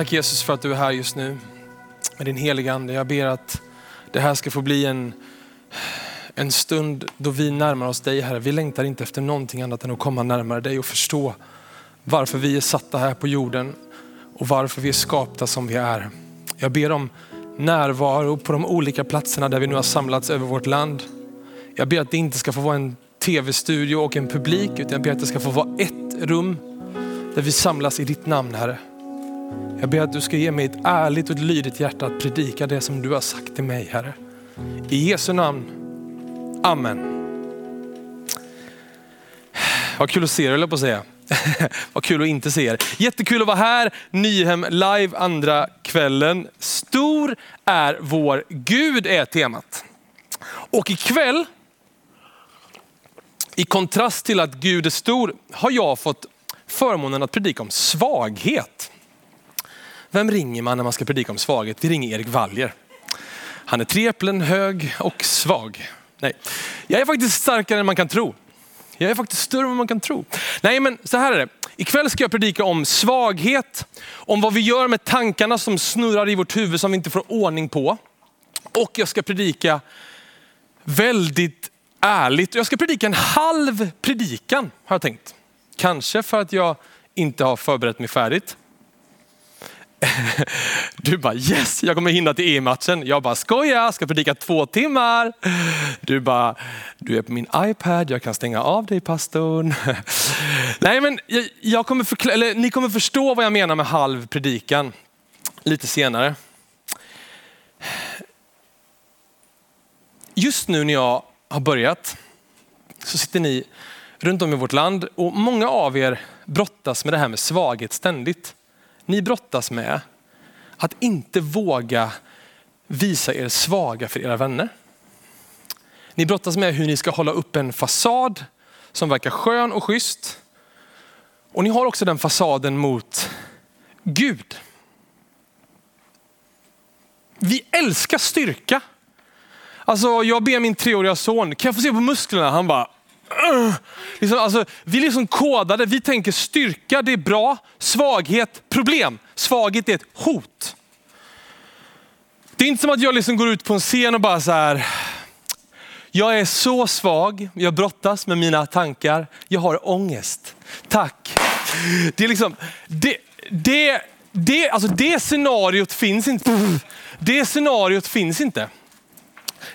Tack Jesus för att du är här just nu med din heliga ande. Jag ber att det här ska få bli en, en stund då vi närmar oss dig Herre. Vi längtar inte efter någonting annat än att komma närmare dig och förstå varför vi är satta här på jorden och varför vi är skapta som vi är. Jag ber om närvaro på de olika platserna där vi nu har samlats över vårt land. Jag ber att det inte ska få vara en tv-studio och en publik, utan jag ber att det ska få vara ett rum där vi samlas i ditt namn Herre. Jag ber att du ska ge mig ett ärligt och ett lydigt hjärta att predika det som du har sagt till mig Herre. I Jesu namn. Amen. Vad kul att se er, eller på att säga. Vad kul att inte se er. Jättekul att vara här, Nyhem live andra kvällen. Stor är vår Gud är temat. Och ikväll, i kontrast till att Gud är stor, har jag fått förmånen att predika om svaghet. Vem ringer man när man ska predika om svaghet? Vi ringer Erik Waljer. Han är tre äpplen hög och svag. Nej, jag är faktiskt starkare än man kan tro. Jag är faktiskt större än man kan tro. Nej men så här är det. Ikväll ska jag predika om svaghet, om vad vi gör med tankarna som snurrar i vårt huvud som vi inte får ordning på. Och jag ska predika väldigt ärligt. Jag ska predika en halv predikan har jag tänkt. Kanske för att jag inte har förberett mig färdigt. Du bara yes, jag kommer hinna till EM-matchen. Jag bara skoja, ska predika två timmar. Du bara, du är på min iPad, jag kan stänga av dig pastorn. Nej men jag, jag kommer förklara, eller, ni kommer förstå vad jag menar med halv predikan lite senare. Just nu när jag har börjat så sitter ni runt om i vårt land och många av er brottas med det här med svaghet ständigt. Ni brottas med att inte våga visa er svaga för era vänner. Ni brottas med hur ni ska hålla upp en fasad som verkar skön och schysst. Och ni har också den fasaden mot Gud. Vi älskar styrka. Alltså jag ber min treåriga son, kan jag få se på musklerna? Han bara, Liksom, alltså, vi är liksom kodade, vi tänker styrka det är bra, svaghet problem. Svaghet är ett hot. Det är inte som att jag liksom går ut på en scen och bara så här, jag är så svag, jag brottas med mina tankar, jag har ångest. Tack. Det är liksom, det, det, det, alltså det scenariot finns inte. Det scenariot finns inte.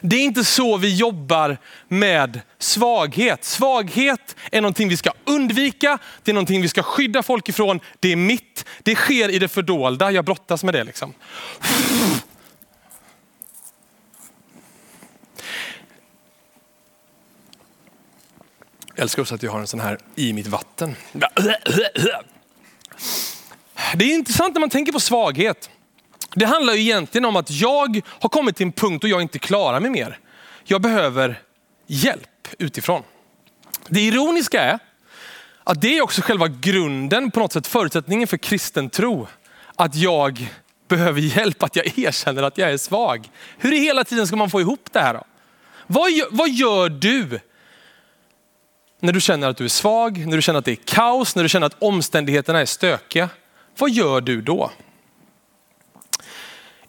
Det är inte så vi jobbar med svaghet. Svaghet är någonting vi ska undvika, det är någonting vi ska skydda folk ifrån. Det är mitt, det sker i det fördolda. Jag brottas med det. Liksom. Jag älskar också att jag har en sån här i mitt vatten. Det är intressant när man tänker på svaghet. Det handlar ju egentligen om att jag har kommit till en punkt då jag inte klarar mig mer. Jag behöver hjälp utifrån. Det ironiska är att det är också själva grunden, på något sätt förutsättningen för kristen tro. Att jag behöver hjälp, att jag erkänner att jag är svag. Hur i hela tiden ska man få ihop det här då? Vad vad gör du när du känner att du är svag, när du känner att det är kaos, när du känner att omständigheterna är stökiga? Vad gör du då?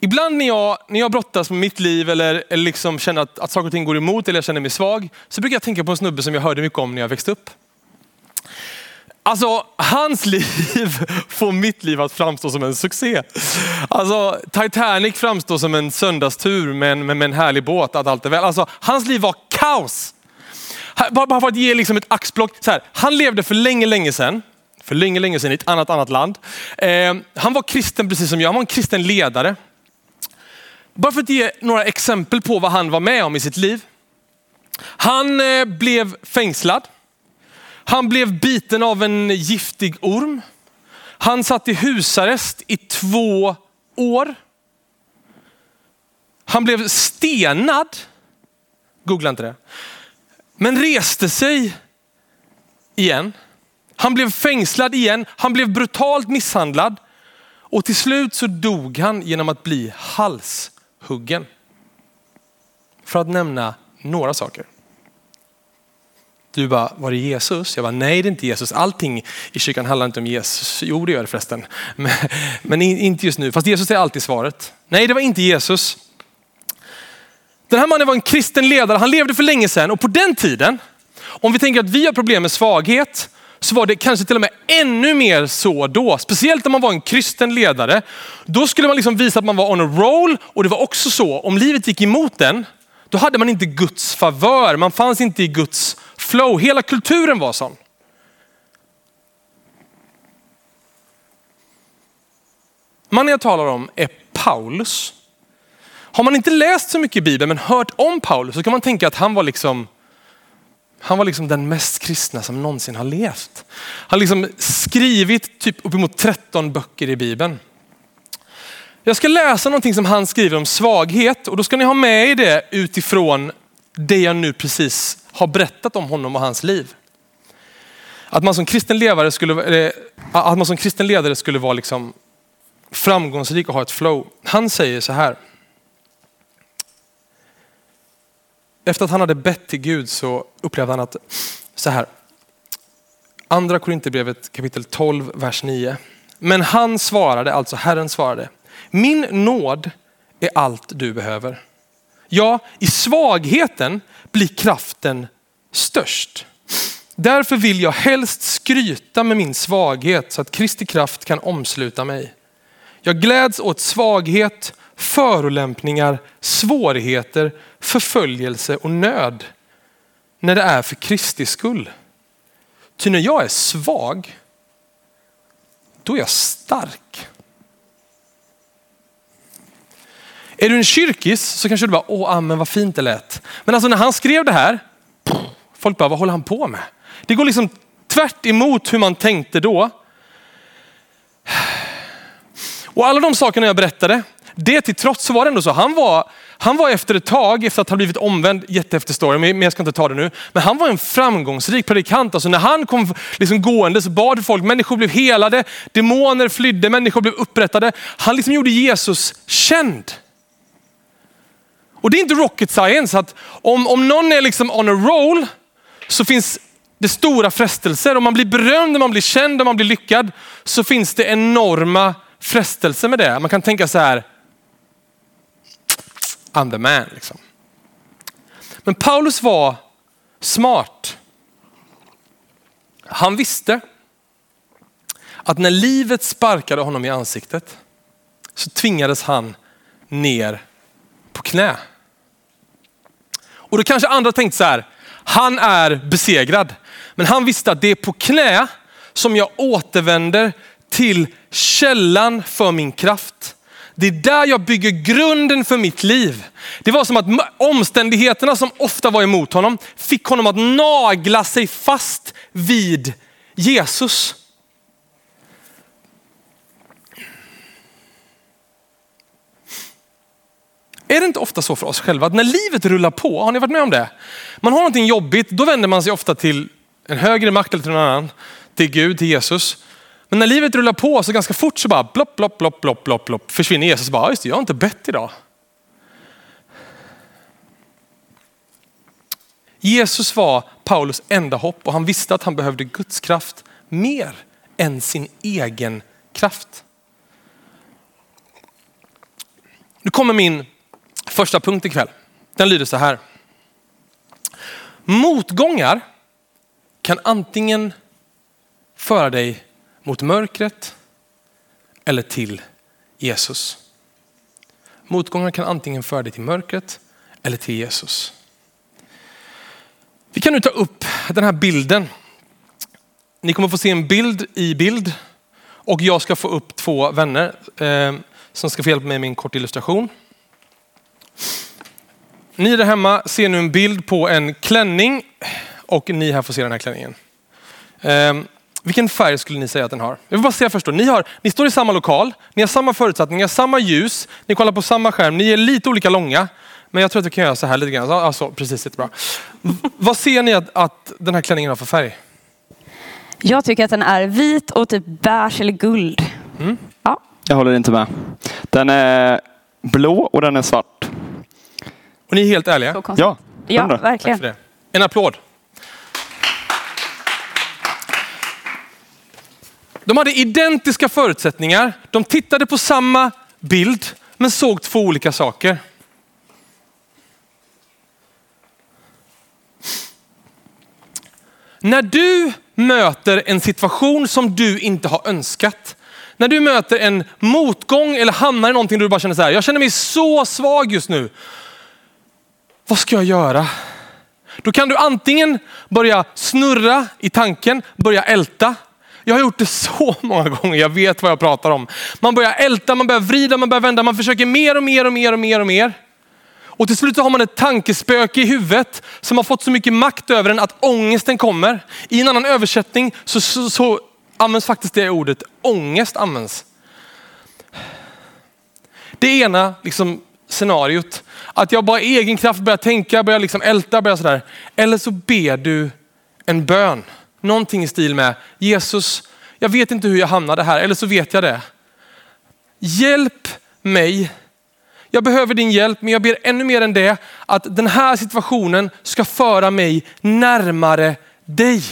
Ibland när jag, när jag brottas med mitt liv eller, eller liksom känner att, att saker och ting går emot eller jag känner mig svag, så brukar jag tänka på en snubbe som jag hörde mycket om när jag växte upp. Alltså hans liv får mitt liv att framstå som en succé. Alltså Titanic framstår som en söndagstur med en, med, med en härlig båt, att allt är väl. Alltså hans liv var kaos. Bara för att ge liksom ett axplock. Så här, han levde för länge, länge sedan. För länge, länge sedan i ett annat, annat land. Eh, han var kristen precis som jag. Han var en kristen ledare. Bara för att ge några exempel på vad han var med om i sitt liv. Han eh, blev fängslad. Han blev biten av en giftig orm. Han satt i husarrest i två år. Han blev stenad. Googla inte det. Men reste sig igen. Han blev fängslad igen. Han blev brutalt misshandlad. Och till slut så dog han genom att bli hals huggen. För att nämna några saker. Du bara, var det Jesus? Jag bara, nej det är inte Jesus. Allting i kyrkan handlar inte om Jesus. Jo det gör det förresten. Men, men inte just nu. Fast Jesus är alltid svaret. Nej det var inte Jesus. Den här mannen var en kristen ledare. Han levde för länge sedan och på den tiden, om vi tänker att vi har problem med svaghet, så var det kanske till och med ännu mer så då. Speciellt om man var en kristen ledare. Då skulle man liksom visa att man var on a roll och det var också så, om livet gick emot den, då hade man inte Guds favör. Man fanns inte i Guds flow. Hela kulturen var sån. Mannen jag talar om är Paulus. Har man inte läst så mycket i Bibeln men hört om Paulus så kan man tänka att han var liksom han var liksom den mest kristna som någonsin har levt. Han har liksom skrivit typ uppemot 13 böcker i Bibeln. Jag ska läsa någonting som han skriver om svaghet och då ska ni ha med er det utifrån det jag nu precis har berättat om honom och hans liv. Att man som kristen ledare skulle, eh, att man som kristen ledare skulle vara liksom framgångsrik och ha ett flow. Han säger så här. Efter att han hade bett till Gud så upplevde han att, så här, andra Korinthierbrevet kapitel 12, vers 9. Men han svarade, alltså Herren svarade, min nåd är allt du behöver. Ja, i svagheten blir kraften störst. Därför vill jag helst skryta med min svaghet så att Kristi kraft kan omsluta mig. Jag gläds åt svaghet, förolämpningar, svårigheter, förföljelse och nöd när det är för Kristi skull. Ty när jag är svag, då är jag stark. Är du en kyrkis så kanske du bara, åh amen vad fint det lät. Men alltså när han skrev det här, folk bara, vad håller han på med? Det går liksom tvärt emot hur man tänkte då. Och alla de sakerna jag berättade, det till trots så var det ändå så. Han var, han var efter ett tag, efter att ha blivit omvänd, jättehäftig story, men jag ska inte ta det nu. Men han var en framgångsrik predikant. Alltså när han kom liksom gående så bad folk, människor blev helade, demoner flydde, människor blev upprättade. Han liksom gjorde Jesus känd. Och det är inte rocket science att om, om någon är liksom on a roll så finns det stora frestelser. Om man blir berömd, om man blir känd, om man blir lyckad så finns det enorma frestelser med det. Man kan tänka så här, I'm the man. Liksom. Men Paulus var smart. Han visste att när livet sparkade honom i ansiktet så tvingades han ner på knä. Och då kanske andra tänkte så här, han är besegrad. Men han visste att det är på knä som jag återvänder till källan för min kraft. Det är där jag bygger grunden för mitt liv. Det var som att omständigheterna som ofta var emot honom fick honom att nagla sig fast vid Jesus. Är det inte ofta så för oss själva att när livet rullar på, har ni varit med om det? Man har någonting jobbigt, då vänder man sig ofta till en högre makt eller till någon annan. Till Gud, till Jesus. Men när livet rullar på så ganska fort så bara blopp, blopp, blopp, blopp, blopp, blopp försvinner Jesus. Bara, ah, just det, jag har inte bett idag. Jesus var Paulus enda hopp och han visste att han behövde Guds kraft mer än sin egen kraft. Nu kommer min första punkt ikväll. Den lyder så här. Motgångar kan antingen föra dig mot mörkret eller till Jesus. Motgångar kan antingen föra dig till mörkret eller till Jesus. Vi kan nu ta upp den här bilden. Ni kommer få se en bild i bild och jag ska få upp två vänner eh, som ska få hjälpa mig med en kort illustration. Ni där hemma ser nu en bild på en klänning och ni här får se den här klänningen. Eh, vilken färg skulle ni säga att den har? Jag vill bara säga först då, ni, har, ni står i samma lokal, ni har samma förutsättningar, samma ljus, ni kollar på samma skärm, ni är lite olika långa. Men jag tror att vi kan göra så här lite grann. Alltså, precis, jättebra. Vad ser ni att, att den här klänningen har för färg? Jag tycker att den är vit och typ beige eller guld. Mm. Ja. Jag håller inte med. Den är blå och den är svart. Och ni är helt ärliga? Ja, ja, verkligen. En applåd. De hade identiska förutsättningar. De tittade på samma bild men såg två olika saker. När du möter en situation som du inte har önskat, när du möter en motgång eller hamnar i någonting där du bara känner så här, jag känner mig så svag just nu. Vad ska jag göra? Då kan du antingen börja snurra i tanken, börja älta. Jag har gjort det så många gånger, jag vet vad jag pratar om. Man börjar älta, man börjar vrida, man börjar vända, man försöker mer och mer och mer och mer och mer. Och till slut så har man ett tankespöke i huvudet som har fått så mycket makt över en att ångesten kommer. I en annan översättning så, så, så används faktiskt det ordet, ångest används. Det ena liksom, scenariot, att jag bara i egen kraft börjar tänka, börjar liksom älta, börjar sådär. Eller så ber du en bön. Någonting i stil med Jesus, jag vet inte hur jag hamnade här, eller så vet jag det. Hjälp mig jag behöver din hjälp, men jag ber ännu mer än det, att den här situationen ska föra mig närmare dig.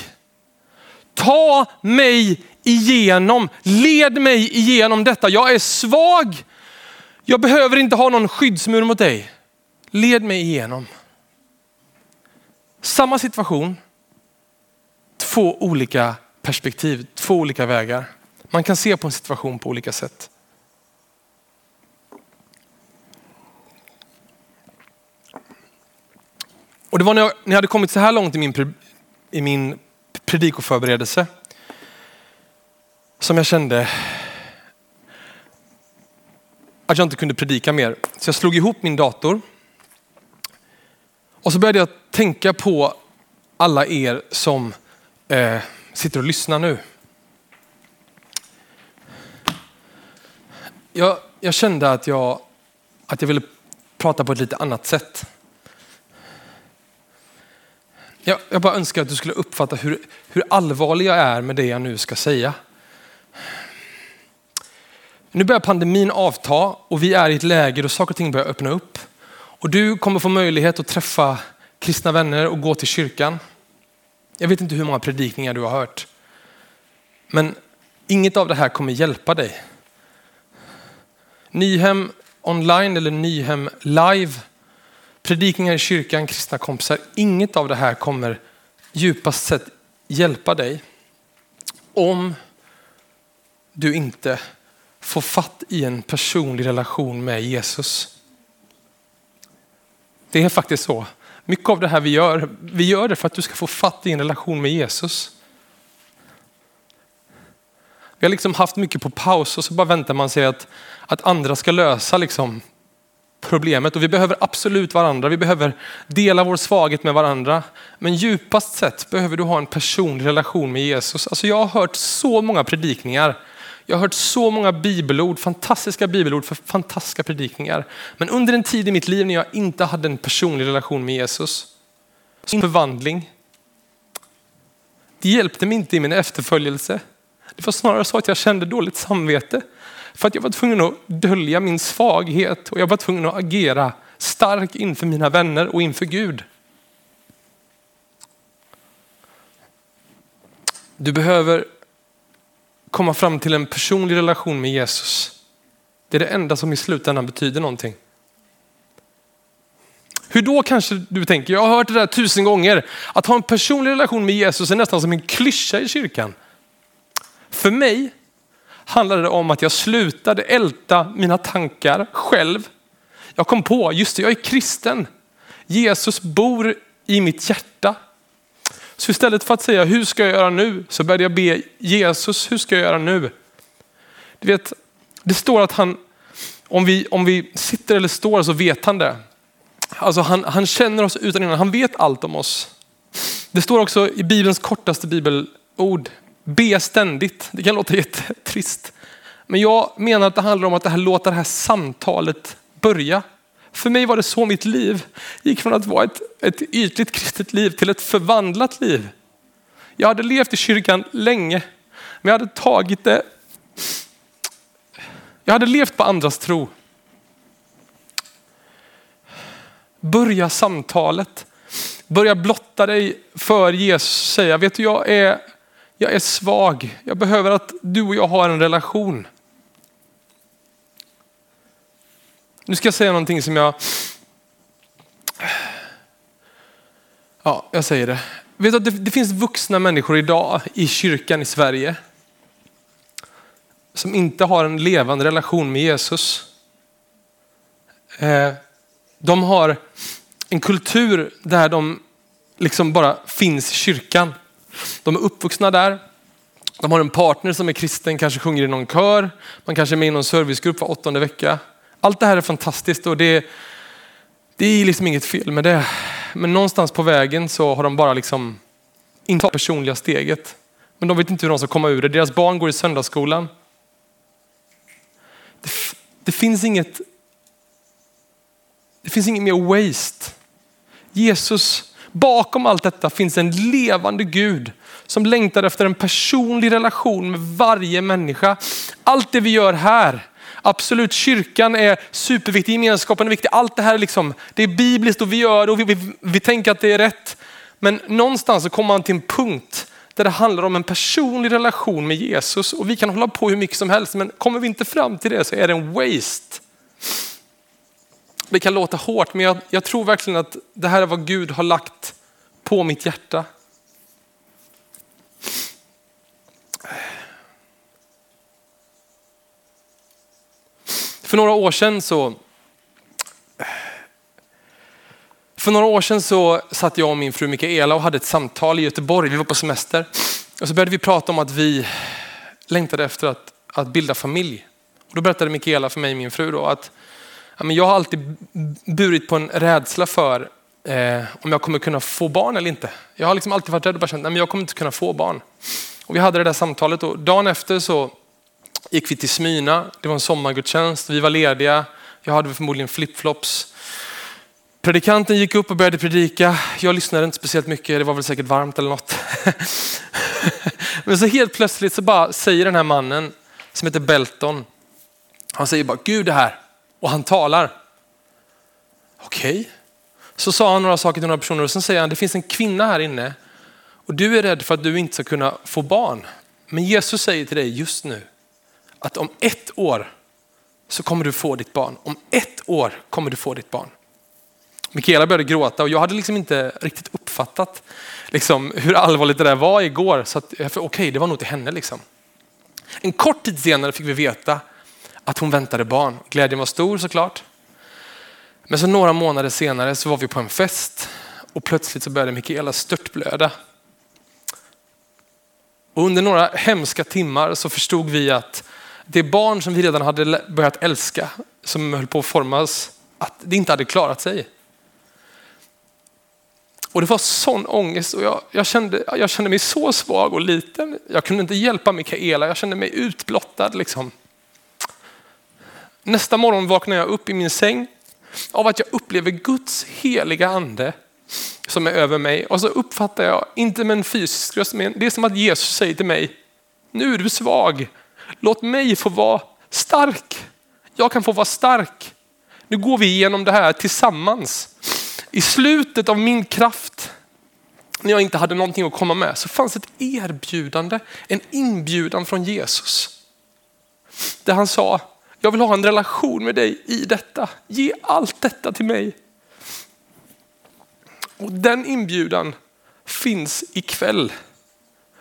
Ta mig igenom, led mig igenom detta. Jag är svag. Jag behöver inte ha någon skyddsmur mot dig. Led mig igenom. Samma situation, två olika perspektiv, två olika vägar. Man kan se på en situation på olika sätt. Och det var när jag, när jag hade kommit så här långt i min, i min predikoförberedelse som jag kände att jag inte kunde predika mer. Så jag slog ihop min dator och så började jag tänka på alla er som eh, sitter och lyssnar nu. Jag, jag kände att jag, att jag ville prata på ett lite annat sätt. Jag, jag bara önskar att du skulle uppfatta hur, hur allvarlig jag är med det jag nu ska säga. Nu börjar pandemin avta och vi är i ett läge då saker och ting börjar öppna upp. Och du kommer få möjlighet att träffa kristna vänner och gå till kyrkan. Jag vet inte hur många predikningar du har hört. Men inget av det här kommer hjälpa dig. Nyhem online eller Nyhem live predikningar i kyrkan, kristna kompisar. Inget av det här kommer djupast sett hjälpa dig om du inte får fatt i en personlig relation med Jesus. Det är faktiskt så. Mycket av det här vi gör, vi gör det för att du ska få fatt i en relation med Jesus. Vi har liksom haft mycket på paus och så bara väntar man sig att, att andra ska lösa liksom problemet och vi behöver absolut varandra. Vi behöver dela vår svaghet med varandra. Men djupast sett behöver du ha en personlig relation med Jesus. Alltså jag har hört så många predikningar. Jag har hört så många bibelord, fantastiska bibelord för fantastiska predikningar. Men under en tid i mitt liv när jag inte hade en personlig relation med Jesus, så förvandling. Det hjälpte mig inte i min efterföljelse. Det var snarare så att jag kände dåligt samvete. För att jag var tvungen att dölja min svaghet och jag var tvungen att agera stark inför mina vänner och inför Gud. Du behöver komma fram till en personlig relation med Jesus. Det är det enda som i slutändan betyder någonting. Hur då kanske du tänker, jag har hört det där tusen gånger. Att ha en personlig relation med Jesus är nästan som en klyscha i kyrkan. För mig handlade det om att jag slutade älta mina tankar själv. Jag kom på, just det, jag är kristen. Jesus bor i mitt hjärta. Så istället för att säga, hur ska jag göra nu? Så började jag be Jesus, hur ska jag göra nu? Du vet, det står att han, om vi, om vi sitter eller står så vet han det. Alltså han, han känner oss utan innan, han vet allt om oss. Det står också i Bibelns kortaste bibelord, Be ständigt. Det kan låta jättetrist. Men jag menar att det handlar om att det här låta det här samtalet börja. För mig var det så mitt liv gick från att vara ett, ett ytligt kristet liv till ett förvandlat liv. Jag hade levt i kyrkan länge, men jag hade tagit det. Jag hade levt på andras tro. Börja samtalet. Börja blotta dig för Jesus. Säga, vet du jag är Jag är svag. Jag behöver att du och jag har en relation. Nu ska jag säga någonting som jag... Ja, jag säger det. Vet du att det, det finns vuxna människor idag i kyrkan i Sverige som inte har en levande relation med Jesus. Eh, de har en kultur där de liksom bara finns i kyrkan. De är uppvuxna där. De har en partner som är kristen, kanske sjunger i någon kör. Man kanske är med i någon servicegrupp var åttonde vecka. Allt det här är fantastiskt och det, det är liksom inget fel med det. Men någonstans på vägen så har de bara liksom inte tagit personliga steget. Men de vet inte hur de ska komma ur det. Deras barn går i söndagsskolan. Det, det finns inget det finns inget mer waste. Jesus, bakom allt detta finns en levande Gud som längtar efter en personlig relation med varje människa. Allt det vi gör här, absolut kyrkan är superviktig, gemenskapen är viktig. Allt det här är liksom, det är bibliskt och vi gör det och vi, vi, vi tänker att det är rätt. Men någonstans så kommer man till en punkt där det handlar om en personlig relation med Jesus och vi kan hålla på hur mycket som helst men kommer vi inte fram till det så är det en waste. Det kan låta hårt men jag, jag tror verkligen att det här är vad Gud har lagt på mitt hjärta. För några år sedan så för några år sedan så satt jag och min fru Mikaela och hade ett samtal i Göteborg. Vi var på semester och så började vi prata om att vi längtade efter att, att bilda familj. Och då berättade Mikaela för mig, min fru, då, att ja, men jag har alltid burit på en rädsla för eh, om jag kommer kunna få barn eller inte. Jag har liksom alltid varit rädd och bara känt att jag kommer inte kunna få barn. Och vi hade det där samtalet och dagen efter så gick vi till Smyna. Det var en sommargudstjänst. Vi var lediga. Jag hade förmodligen flipflops. Predikanten gick upp och började predika. Jag lyssnade inte speciellt mycket. Det var väl säkert varmt eller något. Men så helt plötsligt så bara säger den här mannen som heter Belton. Han säger bara Gud är här och han talar. Okej. Okay. Så sa han några saker till några personer och sen säger han det finns en kvinna här inne och du är rädd för att du inte ska kunna få barn. Men Jesus säger till dig just nu att om ett år så kommer du få ditt barn. Om ett år kommer du få ditt barn. Mikaela började gråta och jag hade liksom inte riktigt uppfattat liksom, hur allvarligt det där var igår. Så okej, okay, det var nog till henne. Liksom. En kort tid senare fick vi veta att hon väntade barn. Glädjen var stor såklart. Men så några månader senare så var vi på en fest och plötsligt så började Mikaela störtblöda. Och under några hemska timmar så förstod vi att det barn som vi redan hade börjat älska, som höll på att formas, att det inte hade klarat sig. Och det var sån ångest och jag, jag, kände, jag kände mig så svag och liten. Jag kunde inte hjälpa Mikaela, jag kände mig utblottad. Liksom. Nästa morgon vaknar jag upp i min säng av att jag upplever Guds heliga ande som är över mig. Och så uppfattar jag, inte med en fysisk röst, men det är som att Jesus säger till mig, nu är du svag. Låt mig få vara stark. Jag kan få vara stark. Nu går vi igenom det här tillsammans. I slutet av min kraft, när jag inte hade någonting att komma med, så fanns ett erbjudande, en inbjudan från Jesus. Där han sa, jag vill ha en relation med dig i detta. Ge allt detta till mig. Och den inbjudan finns ikväll.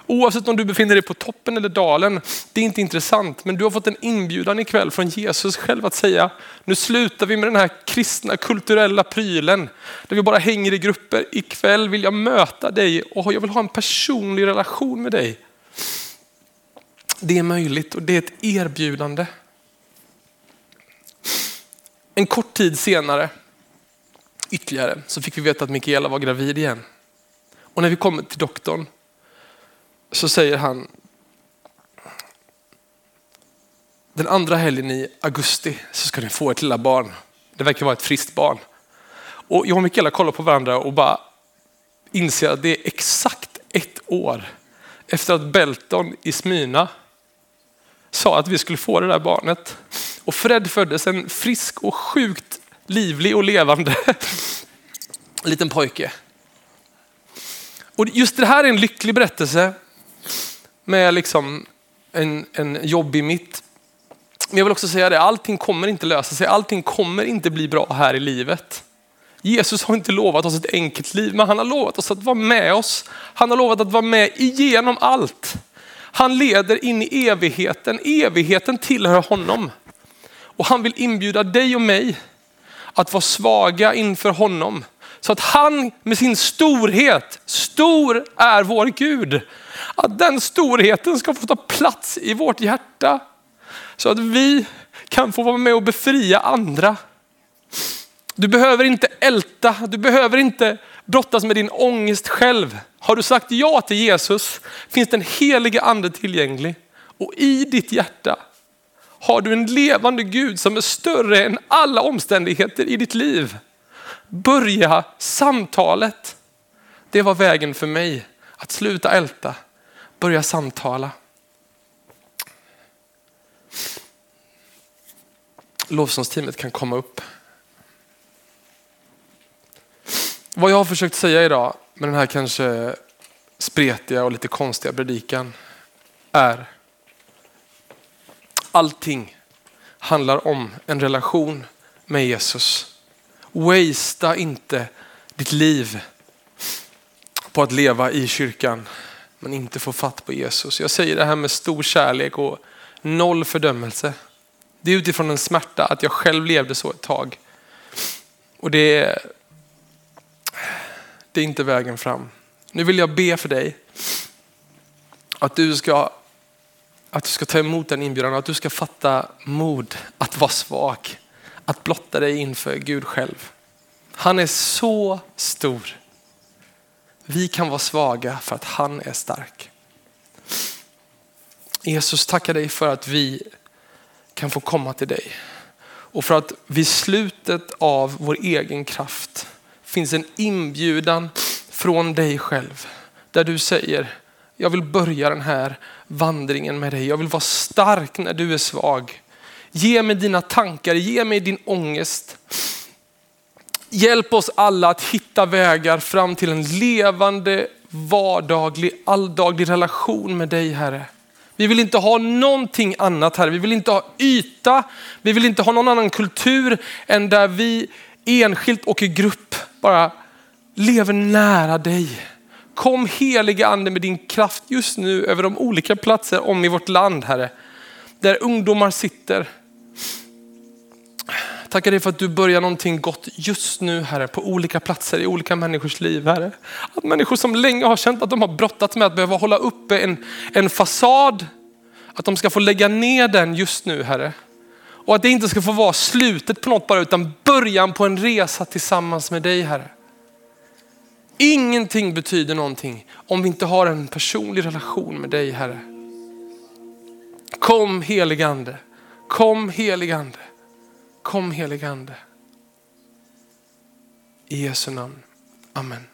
Oavsett om du befinner dig på toppen eller dalen, det är inte intressant. Men du har fått en inbjudan ikväll från Jesus själv att säga, nu slutar vi med den här kristna kulturella prylen. Där vi bara hänger i grupper. Ikväll vill jag möta dig och jag vill ha en personlig relation med dig. Det är möjligt och det är ett erbjudande. En kort tid senare, ytterligare, så fick vi veta att Mikaela var gravid igen. Och när vi kommer till doktorn så säger han, den andra helgen i augusti så ska ni få ett lilla barn. Det verkar vara ett friskt barn. Och jag och Mikaela kollar på varandra och bara inser att det är exakt ett år efter att Belton i Smyna sa att vi skulle få det där barnet. Och Fred föddes en frisk och sjukt livlig och levande liten pojke. Och just det här är en lycklig berättelse med liksom en, en jobbig mitt. Men jag vill också säga det, allting kommer inte lösa sig. Allting kommer inte bli bra här i livet. Jesus har inte lovat oss ett enkelt liv, men han har lovat oss att vara med oss. Han har lovat att vara med igenom allt. Han leder in i evigheten. Evigheten tillhör honom. Och han vill inbjuda dig och mig att vara svaga inför honom. Så att han med sin storhet, stor är vår Gud, att den storheten ska få ta plats i vårt hjärta. Så att vi kan få vara med och befria andra. Du behöver inte älta, du behöver inte brottas med din ångest själv. Har du sagt ja till Jesus finns den helige ande tillgänglig. Och i ditt hjärta har du en levande Gud som är större än alla omständigheter i ditt liv. Börja samtalet. Det var vägen för mig. Att sluta älta, börja samtala. Lovsångsteamet kan komma upp. Vad jag har försökt säga idag med den här kanske spretiga och lite konstiga predikan är allting handlar om en relation med Jesus. Wastea inte ditt liv på att leva i kyrkan men inte få fatt på Jesus. Jag säger det här med stor kärlek och noll fördömelse. Det är utifrån en smärta att jag själv levde så ett tag. Och det är, det är inte vägen fram. Nu vill jag be för dig att du ska, att du ska ta emot den inbjudan och att du ska fatta mod att vara svag. Att blotta dig inför Gud själv. Han är så stor. Vi kan vara svaga för att han är stark. Jesus, tackar dig för att vi kan få komma till dig. Och för att vid slutet av vår egen kraft finns en inbjudan från dig själv. Där du säger, jag vill börja den här vandringen med dig. Jag vill vara stark när du är svag. Ge mig dina tankar, ge mig din ångest. Hjälp oss alla att hitta vägar fram till en levande, vardaglig, alldaglig relation med dig Herre. Vi vill inte ha någonting annat Herre. Vi vill inte ha yta. Vi vill inte ha någon annan kultur än där vi enskilt och i grupp bara lever nära dig. Kom heliga ande med din kraft just nu över de olika platser om i vårt land Herre. Där ungdomar sitter. Tackar dig för att du börjar någonting gott just nu Herre på olika platser i olika människors liv Herre. Att människor som länge har känt att de har brottats med att behöva hålla uppe en, en fasad, att de ska få lägga ner den just nu Herre. Och att det inte ska få vara slutet på något bara utan början på en resa tillsammans med dig Herre. Ingenting betyder någonting om vi inte har en personlig relation med dig Herre. Kom heligande, kom heligande, kom heligande. I Jesu namn. Amen.